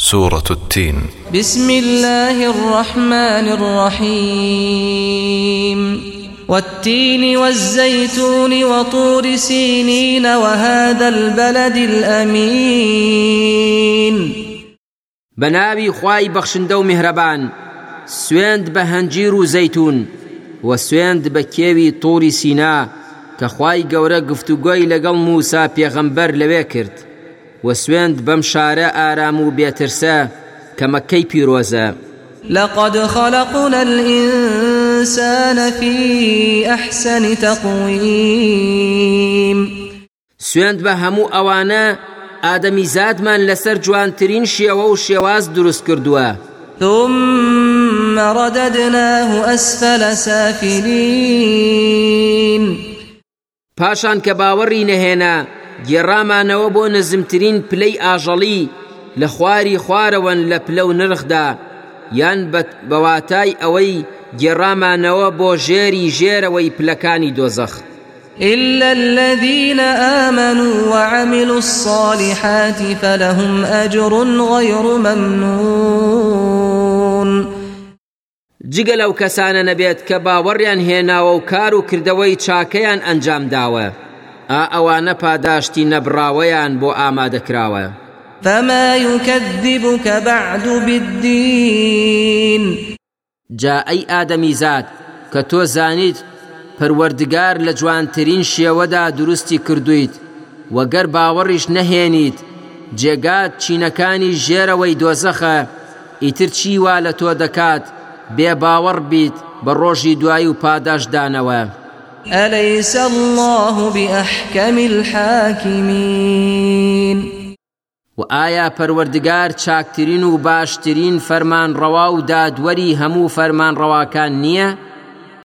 سورة التين. بسم الله الرحمن الرحيم. والتين والزيتون وطور سينين وهذا البلد الأمين. بنابي خواي بخشندو مهربان سويند بهنجير زيتون وسويند بكيوي طور سينا كخواي قورا قفتوغوي لقل موسى بيغمبر لويكرت وسوێند بەم شارە ئارام و بێترسە کە مەکەی پیرۆزە. لقد خلقنا الإنسان في أحسن تقويم. سوێند بە هەموو ئەوانە ئادەمی زادمان لەسەر جوانترین شێوە و شێواز دروست کردووە. ثم رددناه أسفل سافلين. پاشان کە باوەڕی نەهێنا گێڕامانەوە بۆ نزمترین پلەی ئاژەڵی لە خواری خوارەوەن لە پلە و نرخدا. یان بەواتای ئەوەی گێڕامانەوە بۆ ژێری ژێرەوەی پلەکانی دۆزەخ. إلا الذين آمنوا وعملوا الصالحات فلهم أجر غير ممنون. جگە لەو کەسانە نەبێت کە باوەڕیان هێناوە و کار و کردەوەی چاکەیان ئەنجام داوە. ئا ئەوانە پاداشتی نەبراوەیان بۆ ئامادەکراوە. فما يكذبك بعد بالدين جا ئەی ئادەمی زاد کە تۆ زانیت پەروەردگار لە جوانترین شێوەدا دروستی کردویت وەگەر باوەڕیش نەهێنیت جێگات چینەکانی ژێرەوەی دۆزەخە ئیتر چی وا لە تۆ دەکات بێ باوەڕ بیت بە ڕۆژی دوایی و پاداشدانەوە. أليس الله بأحكم الحاكمين و ئایا پەروەردگار چاکترین و باشترین ڕەوا و دادوەری هەموو فەرمان ڕەواکان نییە؟